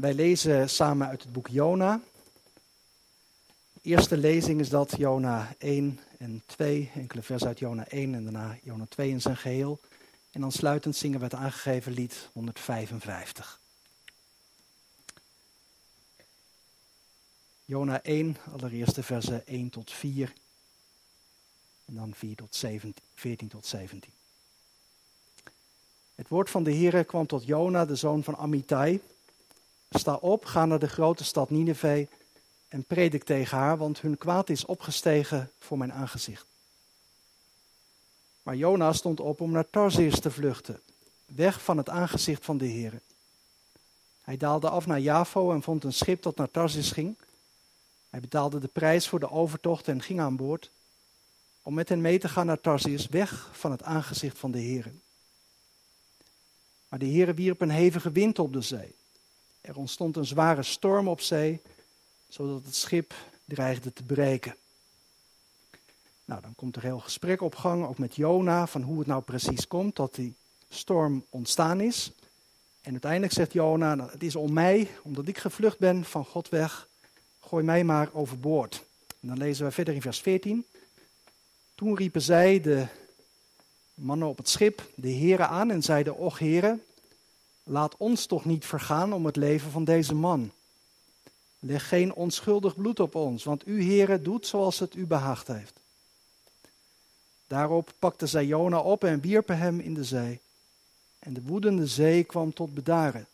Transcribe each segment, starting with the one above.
Wij lezen samen uit het boek Jona. De eerste lezing is dat Jona 1 en 2, enkele vers uit Jona 1 en daarna Jona 2 in zijn geheel. En dan sluitend zingen we het aangegeven lied 155. Jona 1, allereerst de versen 1 tot 4 en dan 4 tot 17, 14 tot 17. Het woord van de Heere kwam tot Jona, de zoon van Amittai. Sta op, ga naar de grote stad Nineveh en predik tegen haar, want hun kwaad is opgestegen voor mijn aangezicht. Maar Jona stond op om naar Tarsis te vluchten, weg van het aangezicht van de Heere. Hij daalde af naar Javo en vond een schip dat naar Tarsis ging. Hij betaalde de prijs voor de overtocht en ging aan boord om met hen mee te gaan naar Tarsis, weg van het aangezicht van de Heere. Maar de Heere wierp een hevige wind op de zee. Er ontstond een zware storm op zee, zodat het schip dreigde te breken. Nou, dan komt er heel gesprek op gang, ook met Jona, van hoe het nou precies komt dat die storm ontstaan is. En uiteindelijk zegt Jona, nou, het is om mij, omdat ik gevlucht ben van God weg, gooi mij maar overboord. En dan lezen we verder in vers 14. Toen riepen zij, de mannen op het schip, de heren aan en zeiden, och heren, laat ons toch niet vergaan om het leven van deze man. Leg geen onschuldig bloed op ons, want u heren doet zoals het u behaagd heeft. Daarop pakten zij Jona op en wierpen hem in de zee. En de woedende zee kwam tot bedaren.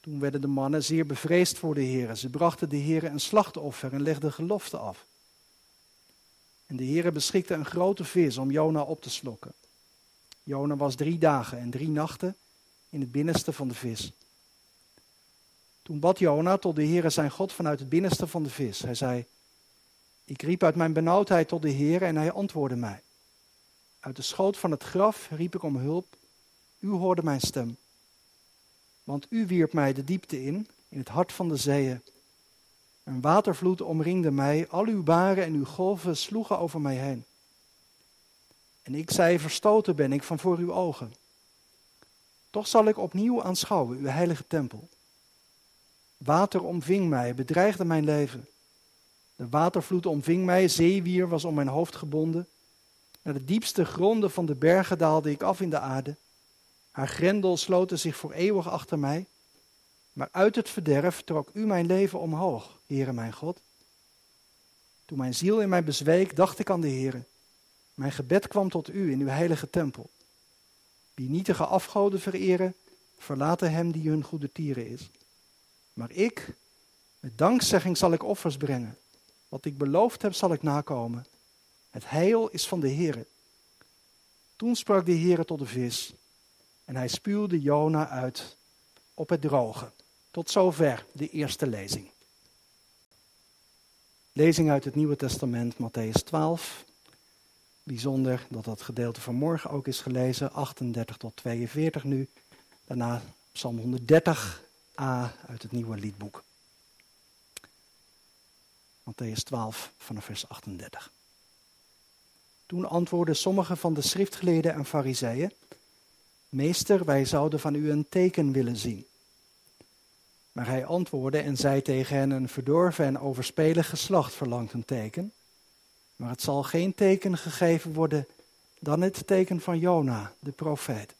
Toen werden de mannen zeer bevreesd voor de heren. Ze brachten de heren een slachtoffer en legden gelofte af. En de Heere beschikte een grote vis om Jona op te slokken. Jona was drie dagen en drie nachten in het binnenste van de vis. Toen bad Jona tot de Heere zijn God vanuit het binnenste van de vis. Hij zei, ik riep uit mijn benauwdheid tot de Heere en hij antwoordde mij. Uit de schoot van het graf riep ik om hulp. U hoorde mijn stem. Want u wierp mij de diepte in, in het hart van de zeeën. Een watervloed omringde mij, al uw baren en uw golven sloegen over mij heen. En ik zei, verstoten ben ik van voor uw ogen. Toch zal ik opnieuw aanschouwen uw heilige tempel. Water omving mij, bedreigde mijn leven. De watervloed omving mij, zeewier was om mijn hoofd gebonden. Naar de diepste gronden van de bergen daalde ik af in de aarde. Haar grendel sloten zich voor eeuwig achter mij. Maar uit het verderf trok u mijn leven omhoog, Heere mijn God. Toen mijn ziel in mij bezweek, dacht ik aan de Heere. Mijn gebed kwam tot u in uw heilige tempel. Wie nietige afgoden vereren, verlaten hem die hun goede tieren is. Maar ik, met dankzegging zal ik offers brengen. Wat ik beloofd heb, zal ik nakomen. Het heil is van de Heere. Toen sprak de Heere tot de vis, en hij spuwde Jona uit op het droge. Tot zover de eerste lezing. Lezing uit het Nieuwe Testament, Matthäus 12. Bijzonder dat dat gedeelte van morgen ook is gelezen, 38 tot 42 nu. Daarna Psalm 130a uit het Nieuwe Liedboek. Matthäus 12 vanaf vers 38. Toen antwoordden sommige van de schriftgeleerden en fariseeën, Meester, wij zouden van u een teken willen zien. Maar hij antwoordde en zei tegen hen: Een verdorven en overspelig geslacht verlangt een teken. Maar het zal geen teken gegeven worden dan het teken van Jona, de profeet.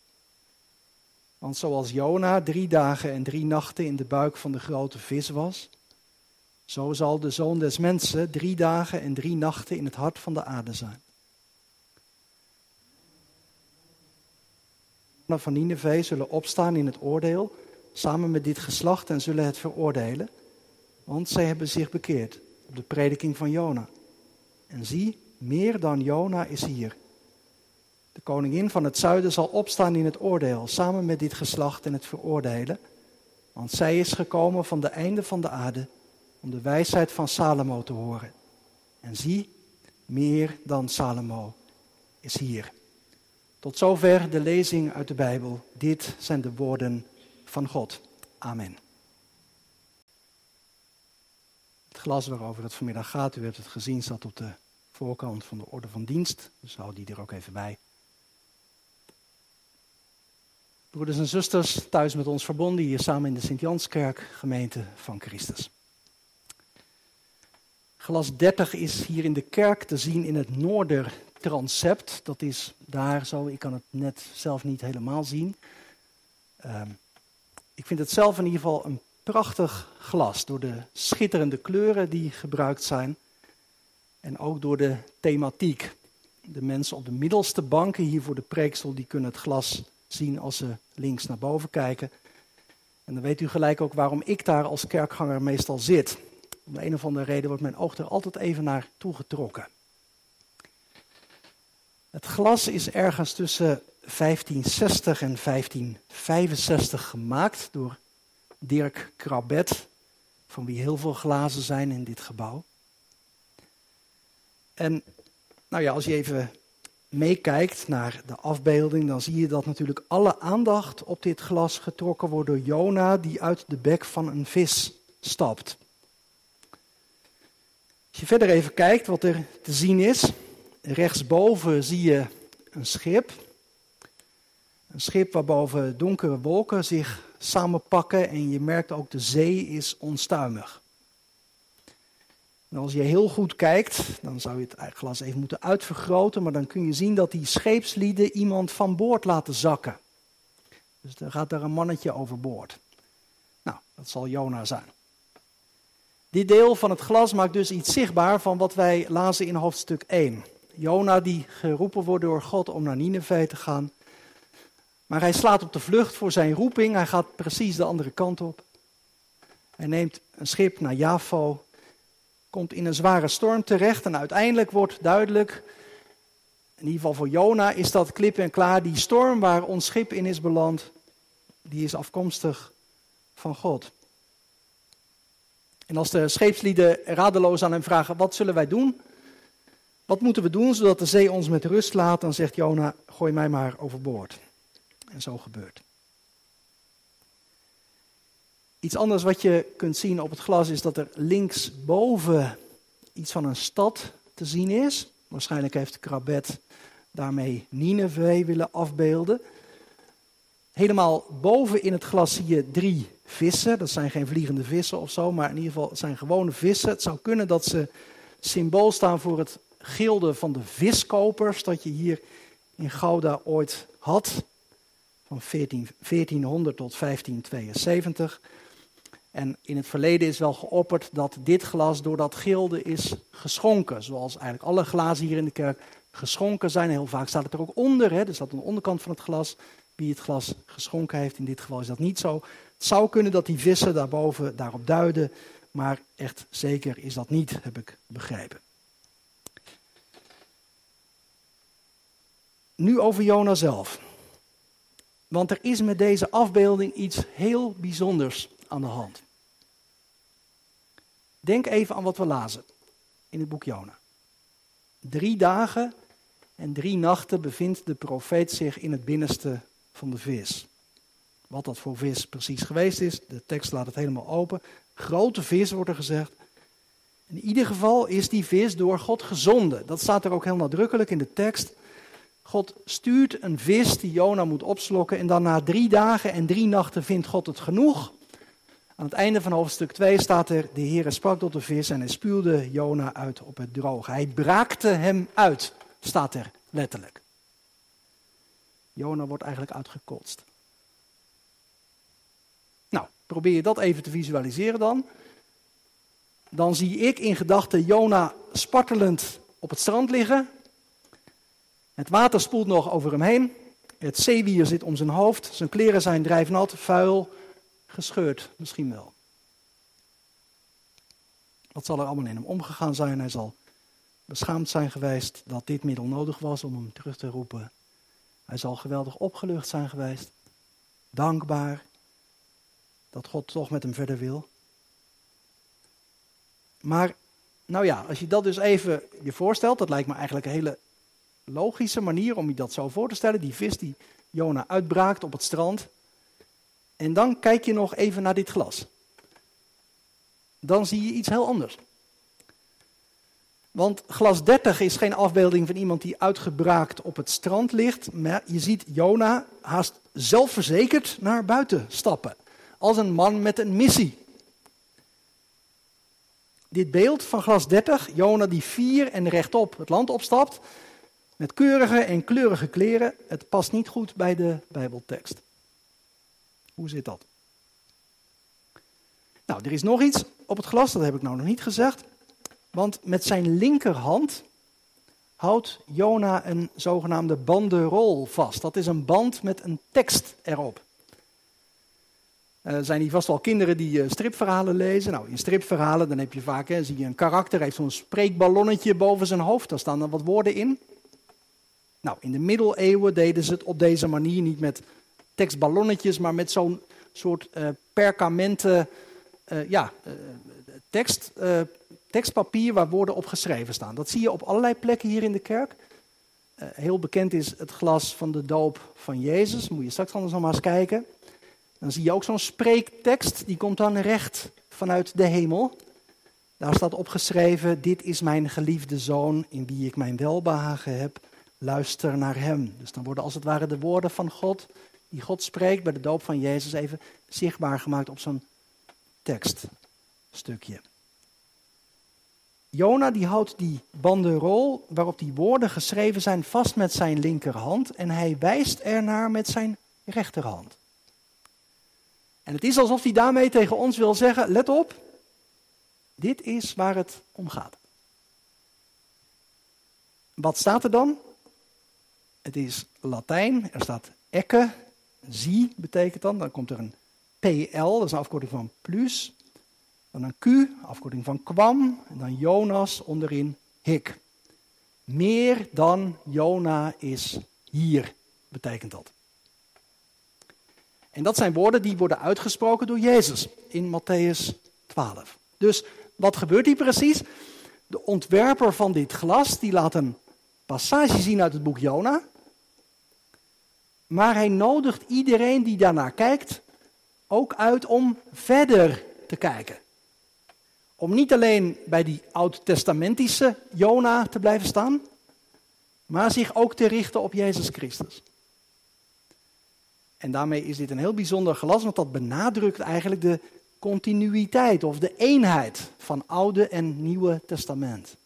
Want zoals Jona drie dagen en drie nachten in de buik van de grote vis was, zo zal de zoon des mensen drie dagen en drie nachten in het hart van de aarde zijn. Van Nineveh zullen opstaan in het oordeel samen met dit geslacht en zullen het veroordelen, want zij hebben zich bekeerd op de prediking van Jona. En zie, meer dan Jona is hier. De koningin van het zuiden zal opstaan in het oordeel, samen met dit geslacht en het veroordelen, want zij is gekomen van de einde van de aarde om de wijsheid van Salomo te horen. En zie, meer dan Salomo is hier. Tot zover de lezing uit de Bijbel. Dit zijn de woorden van God. Amen. Het glas waarover het vanmiddag gaat, u hebt het gezien, staat op de voorkant van de orde van dienst. Dus hou die er ook even bij. Broeders en zusters, thuis met ons verbonden hier samen in de Sint-Janskerk, gemeente van Christus. Glas 30 is hier in de kerk te zien in het Noordertransept. Dat is daar zo, ik kan het net zelf niet helemaal zien. Uh, ik vind het zelf in ieder geval een prachtig glas door de schitterende kleuren die gebruikt zijn. En ook door de thematiek. De mensen op de middelste banken hier voor de preeksel, die kunnen het glas zien als ze links naar boven kijken. En dan weet u gelijk ook waarom ik daar als kerkganger meestal zit. Om de een of andere reden wordt mijn oog er altijd even naar toegetrokken. Het glas is ergens tussen 1560 en 1565 gemaakt door Dirk Krabet, van wie heel veel glazen zijn in dit gebouw. En nou ja, als je even meekijkt naar de afbeelding, dan zie je dat natuurlijk alle aandacht op dit glas getrokken wordt door Jona, die uit de bek van een vis stapt. Als je verder even kijkt wat er te zien is, rechtsboven zie je een schip. Een schip waarboven donkere wolken zich samenpakken en je merkt ook de zee is onstuimig. En als je heel goed kijkt, dan zou je het glas even moeten uitvergroten, maar dan kun je zien dat die scheepslieden iemand van boord laten zakken. Dus er gaat daar een mannetje overboord. Nou, dat zal Jona zijn. Dit deel van het glas maakt dus iets zichtbaar van wat wij lazen in hoofdstuk 1. Jona die geroepen wordt door God om naar Nineveh te gaan. Maar hij slaat op de vlucht voor zijn roeping. Hij gaat precies de andere kant op. Hij neemt een schip naar Javo. Komt in een zware storm terecht. En uiteindelijk wordt duidelijk. In ieder geval voor Jona is dat klip en klaar. Die storm waar ons schip in is beland. Die is afkomstig van God. En als de scheepslieden radeloos aan hem vragen: wat zullen wij doen? Wat moeten we doen zodat de zee ons met rust laat? Dan zegt Jona: gooi mij maar overboord. En zo gebeurt. Iets anders wat je kunt zien op het glas is dat er linksboven iets van een stad te zien is. Waarschijnlijk heeft Krabet daarmee Nineveh willen afbeelden. Helemaal boven in het glas zie je drie vissen. Dat zijn geen vliegende vissen of zo, maar in ieder geval het zijn gewone vissen. Het zou kunnen dat ze symbool staan voor het gilde van de viskopers dat je hier in Gouda ooit had van 14, 1400 tot 1572. En in het verleden is wel geopperd dat dit glas door dat gilde is geschonken. Zoals eigenlijk alle glazen hier in de kerk geschonken zijn. Heel vaak staat het er ook onder. Hè? Er staat aan de onderkant van het glas wie het glas geschonken heeft. In dit geval is dat niet zo. Het zou kunnen dat die vissen daarboven daarop duiden. Maar echt zeker is dat niet, heb ik begrepen. Nu over Jona zelf. Want er is met deze afbeelding iets heel bijzonders aan de hand. Denk even aan wat we lazen in het boek Jona. Drie dagen en drie nachten bevindt de profeet zich in het binnenste van de vis. Wat dat voor vis precies geweest is, de tekst laat het helemaal open. Grote vis wordt er gezegd. In ieder geval is die vis door God gezonden. Dat staat er ook heel nadrukkelijk in de tekst. God stuurt een vis die Jona moet opslokken en dan na drie dagen en drie nachten vindt God het genoeg. Aan het einde van hoofdstuk 2 staat er, de Heer sprak tot de vis en hij spuwde Jona uit op het droge. Hij braakte hem uit, staat er letterlijk. Jona wordt eigenlijk uitgekotst. Nou, probeer je dat even te visualiseren dan. Dan zie ik in gedachten Jona spartelend op het strand liggen, het water spoelt nog over hem heen. Het zeewier zit om zijn hoofd. Zijn kleren zijn drijfnat, vuil, gescheurd misschien wel. Wat zal er allemaal in hem omgegaan zijn? Hij zal beschaamd zijn geweest dat dit middel nodig was om hem terug te roepen. Hij zal geweldig opgelucht zijn geweest. Dankbaar dat God toch met hem verder wil. Maar, nou ja, als je dat dus even je voorstelt, dat lijkt me eigenlijk een hele logische manier om je dat zo voor te stellen. Die vis die Jona uitbraakt op het strand. En dan kijk je nog even naar dit glas. Dan zie je iets heel anders. Want glas 30 is geen afbeelding van iemand die uitgebraakt op het strand ligt. Maar je ziet Jona haast zelfverzekerd naar buiten stappen. Als een man met een missie. Dit beeld van glas 30, Jona die vier en rechtop het land opstapt, met keurige en kleurige kleren, het past niet goed bij de Bijbeltekst. Hoe zit dat? Nou, er is nog iets op het glas, dat heb ik nou nog niet gezegd. Want met zijn linkerhand houdt Jona een zogenaamde banderol vast. Dat is een band met een tekst erop. Uh, zijn hier vast wel kinderen die uh, stripverhalen lezen? Nou, in stripverhalen dan heb je vaak, hè, zie je een karakter, heeft zo'n spreekballonnetje boven zijn hoofd. Daar staan dan wat woorden in. Nou, in de middeleeuwen deden ze het op deze manier, niet met tekstballonnetjes, maar met zo'n soort uh, perkamenten, ja, tekst, tekstpapier waar woorden op geschreven staan. Dat zie je op allerlei plekken hier in de kerk. Heel bekend is het glas van de doop van Jezus. Moet je straks anders nog maar eens kijken. Dan zie je ook zo'n spreektekst, die komt dan recht vanuit de hemel. Daar staat opgeschreven, dit is mijn geliefde zoon in wie ik mijn welbehagen heb. Luister naar hem. Dus dan worden als het ware de woorden van God, die God spreekt bij de doop van Jezus, even zichtbaar gemaakt op zo'n tekststukje. Jona die houdt die banderol waarop die woorden geschreven zijn vast met zijn linkerhand en hij wijst ernaar met zijn rechterhand. En het is alsof hij daarmee tegen ons wil zeggen, let op, dit is waar het om gaat. Wat staat er dan? Het is Latijn, er staat ecce, zie betekent dan, dan komt er een PL, dat is een afkorting van plus. Dan een Q, afkorting van kwam. En dan Jonas onderin hik. Meer dan Jona is hier, betekent dat. En dat zijn woorden die worden uitgesproken door Jezus in Matthäus 12. Dus wat gebeurt hier precies? De ontwerper van dit glas die laat een passage zien uit het boek Jona. Maar hij nodigt iedereen die daarnaar kijkt ook uit om verder te kijken. Om niet alleen bij die oud-testamentische Jona te blijven staan, maar zich ook te richten op Jezus Christus. En daarmee is dit een heel bijzonder glas, want dat benadrukt eigenlijk de continuïteit of de eenheid van Oude en Nieuwe Testament.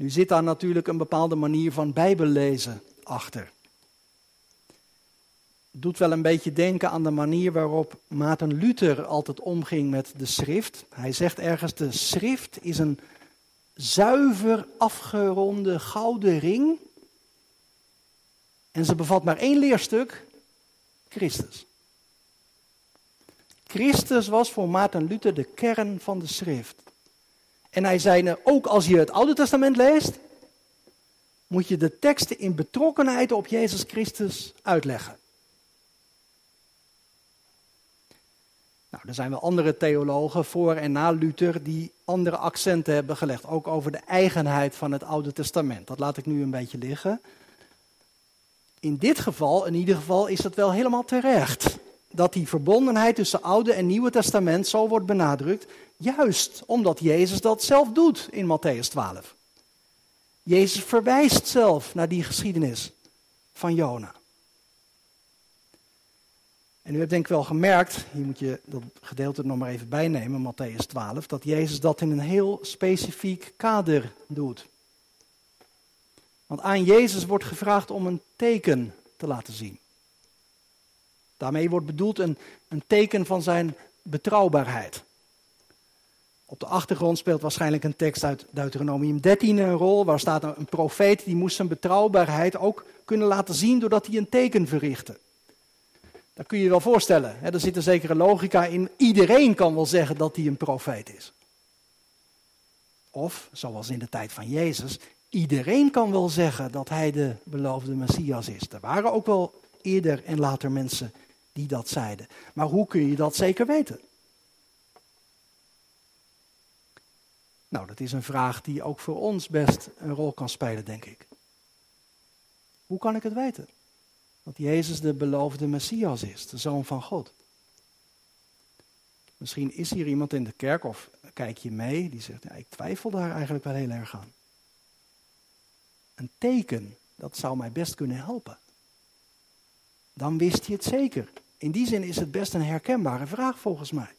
Nu zit daar natuurlijk een bepaalde manier van Bijbellezen achter doet wel een beetje denken aan de manier waarop Maarten Luther altijd omging met de schrift. Hij zegt ergens, de schrift is een zuiver afgeronde gouden ring. En ze bevat maar één leerstuk, Christus. Christus was voor Maarten Luther de kern van de schrift. En hij zei, nou, ook als je het Oude Testament leest, moet je de teksten in betrokkenheid op Jezus Christus uitleggen. Nou, er zijn wel andere theologen voor en na Luther die andere accenten hebben gelegd, ook over de eigenheid van het Oude Testament. Dat laat ik nu een beetje liggen. In dit geval, in ieder geval, is het wel helemaal terecht dat die verbondenheid tussen Oude en Nieuwe Testament zo wordt benadrukt, juist omdat Jezus dat zelf doet in Matthäus 12. Jezus verwijst zelf naar die geschiedenis van Jona. En u hebt denk ik wel gemerkt, hier moet je dat gedeelte nog maar even bijnemen, Matthäus 12, dat Jezus dat in een heel specifiek kader doet. Want aan Jezus wordt gevraagd om een teken te laten zien. Daarmee wordt bedoeld een, een teken van zijn betrouwbaarheid. Op de achtergrond speelt waarschijnlijk een tekst uit Deuteronomium 13 een rol, waar staat een profeet die moest zijn betrouwbaarheid ook kunnen laten zien doordat hij een teken verrichtte. Dat kun je je wel voorstellen. Hè? Er zit een zekere logica in. Iedereen kan wel zeggen dat hij een profeet is. Of, zoals in de tijd van Jezus, iedereen kan wel zeggen dat hij de beloofde Messias is. Er waren ook wel eerder en later mensen die dat zeiden. Maar hoe kun je dat zeker weten? Nou, dat is een vraag die ook voor ons best een rol kan spelen, denk ik. Hoe kan ik het weten? dat Jezus de beloofde Messias is, de Zoon van God. Misschien is hier iemand in de kerk of kijk je mee die zegt, ja, ik twijfel daar eigenlijk wel heel erg aan. Een teken, dat zou mij best kunnen helpen. Dan wist hij het zeker. In die zin is het best een herkenbare vraag volgens mij.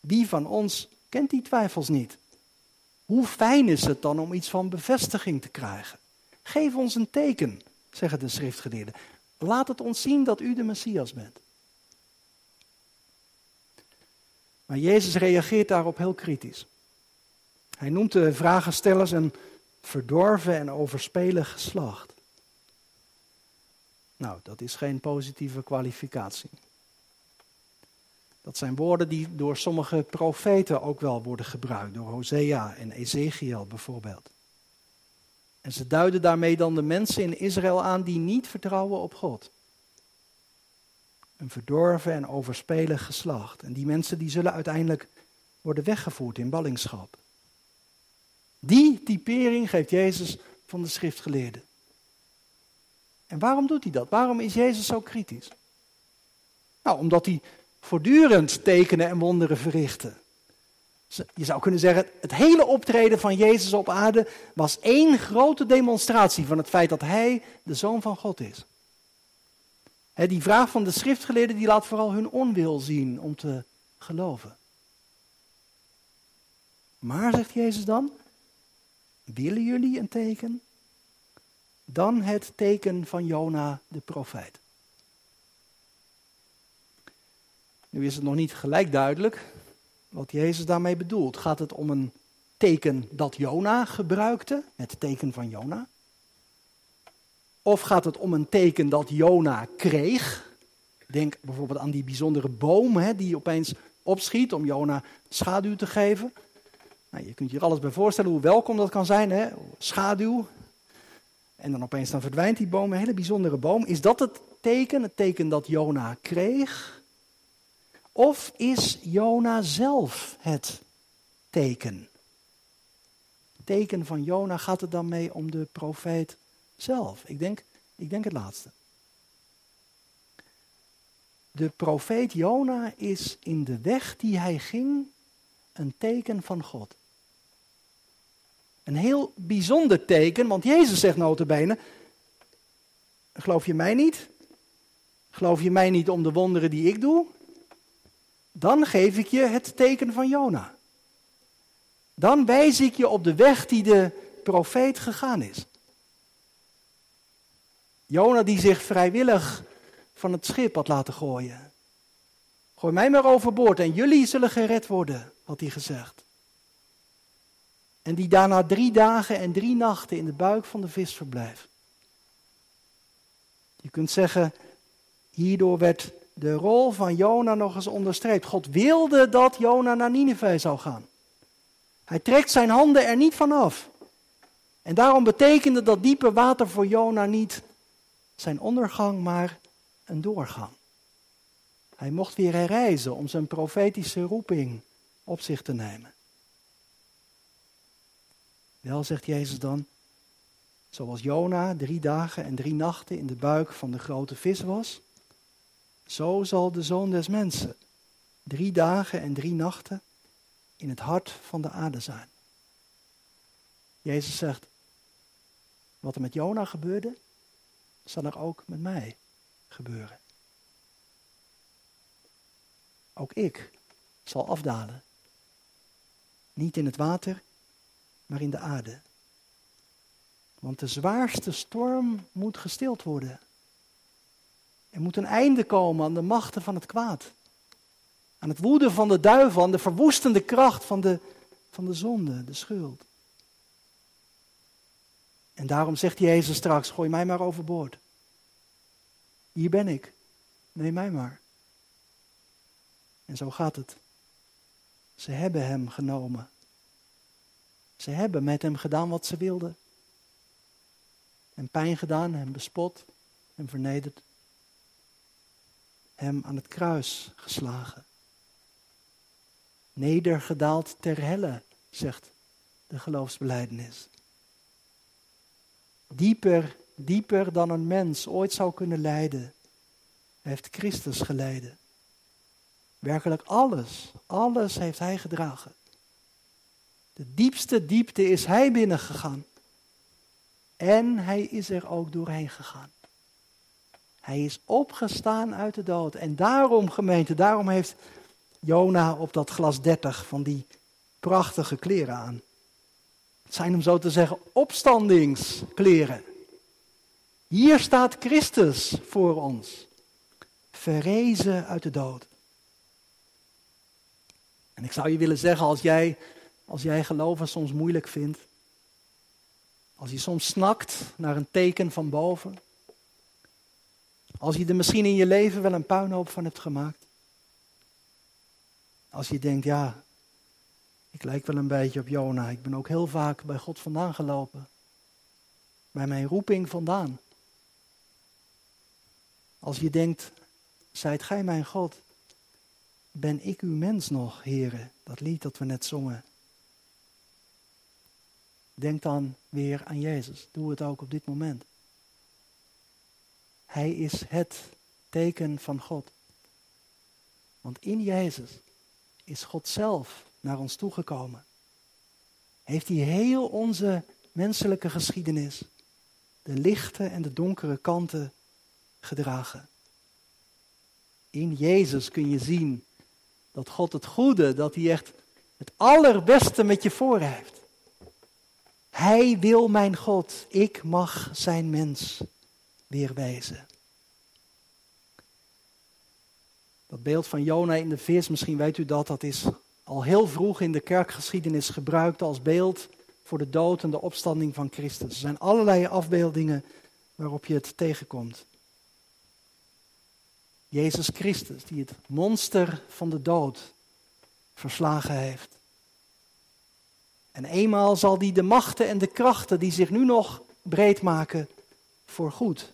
Wie van ons kent die twijfels niet? Hoe fijn is het dan om iets van bevestiging te krijgen? Geef ons een teken, zeggen de schriftgeleerden. Laat het ons zien dat u de Messias bent. Maar Jezus reageert daarop heel kritisch. Hij noemt de vragenstellers een verdorven en overspelig geslacht. Nou, dat is geen positieve kwalificatie. Dat zijn woorden die door sommige profeten ook wel worden gebruikt, door Hosea en Ezekiel bijvoorbeeld. En ze duiden daarmee dan de mensen in Israël aan die niet vertrouwen op God. Een verdorven en overspelig geslacht. En die mensen die zullen uiteindelijk worden weggevoerd in ballingschap. Die typering geeft Jezus van de schriftgeleerden. En waarom doet hij dat? Waarom is Jezus zo kritisch? Nou, omdat hij voortdurend tekenen en wonderen verrichtte. Je zou kunnen zeggen, het hele optreden van Jezus op aarde was één grote demonstratie van het feit dat Hij de Zoon van God is. die vraag van de schriftgeleerden die laat vooral hun onwil zien om te geloven. Maar, zegt Jezus dan, willen jullie een teken? Dan het teken van Jona de profeet. Nu is het nog niet gelijk duidelijk wat Jezus daarmee bedoelt. Gaat het om een teken dat Jona gebruikte, het teken van Jona? Of gaat het om een teken dat Jona kreeg? Denk bijvoorbeeld aan die bijzondere boom hè, die opeens opschiet om Jona schaduw te geven. Nou, je kunt je er alles bij voorstellen hoe welkom dat kan zijn. Hè? Schaduw. En dan opeens dan verdwijnt die boom, een hele bijzondere boom. Is dat het teken, het teken dat Jona kreeg? Of is Jona zelf het teken? Teken van Jona gaat het dan mee om de profeet zelf? Ik denk, ik denk het laatste. De profeet Jona is in de weg die hij ging een teken van God. Een heel bijzonder teken, want Jezus zegt notabene, geloof je mij niet? Geloof je mij niet om de wonderen die ik doe? Dan geef ik je het teken van Jona. Dan wijs ik je op de weg die de profeet gegaan is. Jona die zich vrijwillig van het schip had laten gooien. Gooi mij maar overboord en jullie zullen gered worden, had hij gezegd. En die daarna drie dagen en drie nachten in de buik van de vis verblijft. Je kunt zeggen, hierdoor werd de rol van Jona nog eens onderstreept. God wilde dat Jona naar Nineveh zou gaan. Hij trekt zijn handen er niet van af. En daarom betekende dat diepe water voor Jona niet zijn ondergang, maar een doorgang. Hij mocht weer herreizen om zijn profetische roeping op zich te nemen. Wel, zegt Jezus dan, zoals Jona drie dagen en drie nachten in de buik van de grote vis was, zo zal de zoon des mensen drie dagen en drie nachten in het hart van de aarde zijn. Jezus zegt, wat er met Jona gebeurde, zal er ook met mij gebeuren. Ook ik zal afdalen. Niet in het water, maar in de aarde. Want de zwaarste storm moet gestild worden. Er moet een einde komen aan de machten van het kwaad. Aan het woeden van de duivel, aan de verwoestende kracht van de, van de zonde, de schuld. En daarom zegt Jezus straks, gooi mij maar overboord. Hier ben ik, neem mij maar. En zo gaat het. Ze hebben hem genomen. Ze hebben met hem gedaan wat ze wilden. En pijn gedaan, hem bespot en vernederd hem aan het kruis geslagen. Nedergedaald ter helle, zegt de geloofsbeleidenis. Dieper, dieper dan een mens ooit zou kunnen lijden, heeft Christus geleden. Werkelijk alles, alles heeft Hij gedragen. De diepste diepte is Hij binnengegaan. En hij is er ook doorheen gegaan. Hij is opgestaan uit de dood. En daarom, gemeente, daarom heeft Jona op dat glas 30 van die prachtige kleren aan. Het zijn om zo te zeggen opstandingskleren. Hier staat Christus voor ons, verrezen uit de dood. En ik zou je willen zeggen, als jij, als jij geloven soms moeilijk vindt, als je soms snakt naar een teken van boven, als je er misschien in je leven wel een puinhoop van hebt gemaakt, als je denkt, ja, ik lijk wel een beetje op Jona, ik ben ook heel vaak bij God vandaan gelopen, bij mijn roeping vandaan. Als je denkt, zijt gij mijn God, ben ik uw mens nog, heren? Dat lied dat we net zongen. Denk dan weer aan Jezus. Doe het ook op dit moment. Hij is het teken van God. Want in Jezus is God zelf naar ons toegekomen. Heeft hij heel onze menselijke geschiedenis, de lichte en de donkere kanten gedragen. In Jezus kun je zien dat God het goede, dat hij echt het allerbeste met je voor heeft. Hij wil mijn God, ik mag zijn mens weer wezen. Dat beeld van Jona in de vis, misschien weet u dat, dat is al heel vroeg in de kerkgeschiedenis gebruikt als beeld voor de dood en de opstanding van Christus. Er zijn allerlei afbeeldingen waarop je het tegenkomt. Jezus Christus, die het monster van de dood verslagen heeft. En eenmaal zal die de machten en de krachten die zich nu nog breed maken, voor goed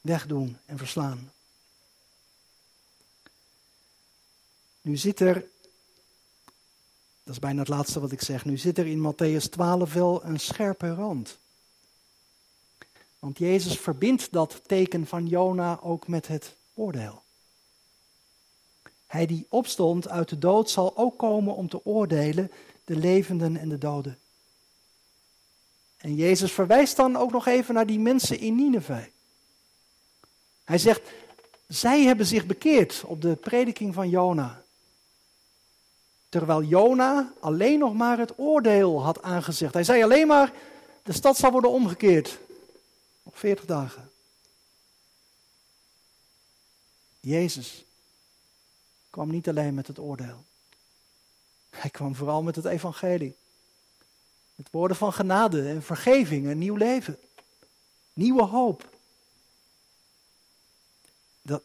wegdoen en verslaan. Nu zit er, dat is bijna het laatste wat ik zeg, nu zit er in Matthäus 12 wel een scherpe rand. Want Jezus verbindt dat teken van Jona ook met het oordeel. Hij die opstond uit de dood zal ook komen om te oordelen de levenden en de doden. En Jezus verwijst dan ook nog even naar die mensen in Nineveh. Hij zegt, zij hebben zich bekeerd op de prediking van Jona. Terwijl Jona alleen nog maar het oordeel had aangezegd. Hij zei alleen maar, de stad zal worden omgekeerd. Op 40 dagen. Jezus kwam niet alleen met het oordeel. Hij kwam vooral met het evangelie. Met woorden van genade en vergeving, een nieuw leven. Nieuwe hoop. Dat,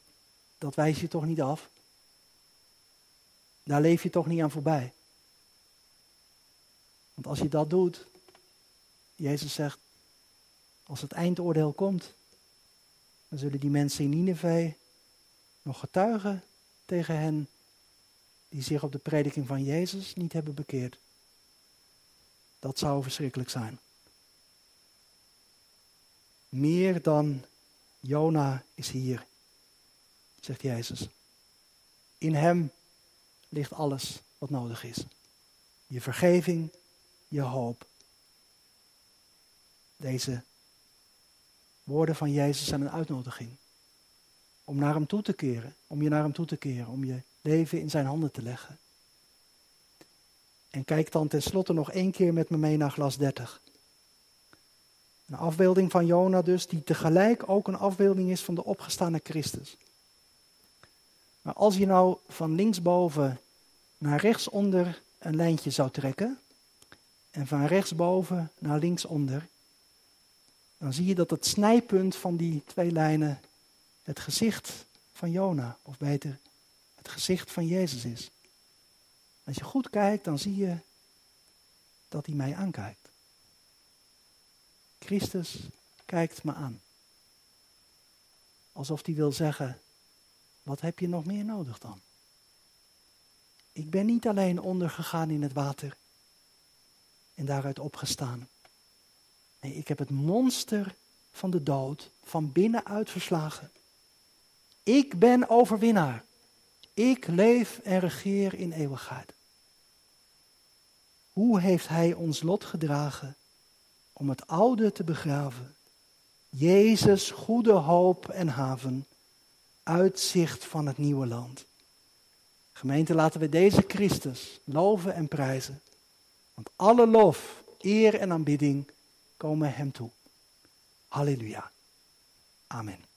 dat wijs je toch niet af? Daar leef je toch niet aan voorbij? Want als je dat doet, Jezus zegt, als het eindoordeel komt, dan zullen die mensen in Nineveh nog getuigen tegen hen die zich op de prediking van Jezus niet hebben bekeerd. Dat zou verschrikkelijk zijn. Meer dan Jona is hier, zegt Jezus. In Hem ligt alles wat nodig is. Je vergeving, je hoop. Deze woorden van Jezus zijn een uitnodiging om naar Hem toe te keren, om je naar Hem toe te keren, om je leven in Zijn handen te leggen. En kijk dan tenslotte nog één keer met me mee naar glas 30. Een afbeelding van Jona dus, die tegelijk ook een afbeelding is van de opgestane Christus. Maar als je nou van linksboven naar rechtsonder een lijntje zou trekken, en van rechtsboven naar linksonder, dan zie je dat het snijpunt van die twee lijnen het gezicht van Jona, of beter, het gezicht van Jezus is. Als je goed kijkt, dan zie je dat hij mij aankijkt. Christus kijkt me aan. Alsof hij wil zeggen, wat heb je nog meer nodig dan? Ik ben niet alleen ondergegaan in het water en daaruit opgestaan. Nee, ik heb het monster van de dood van binnenuit verslagen. Ik ben overwinnaar. Ik leef en regeer in eeuwigheid. Hoe heeft Hij ons lot gedragen om het oude te begraven Jezus, goede hoop en haven, uitzicht van het nieuwe land. Gemeente, laten we deze Christus loven en prijzen. Want alle lof, eer en aanbidding komen Hem toe. Halleluja. Amen.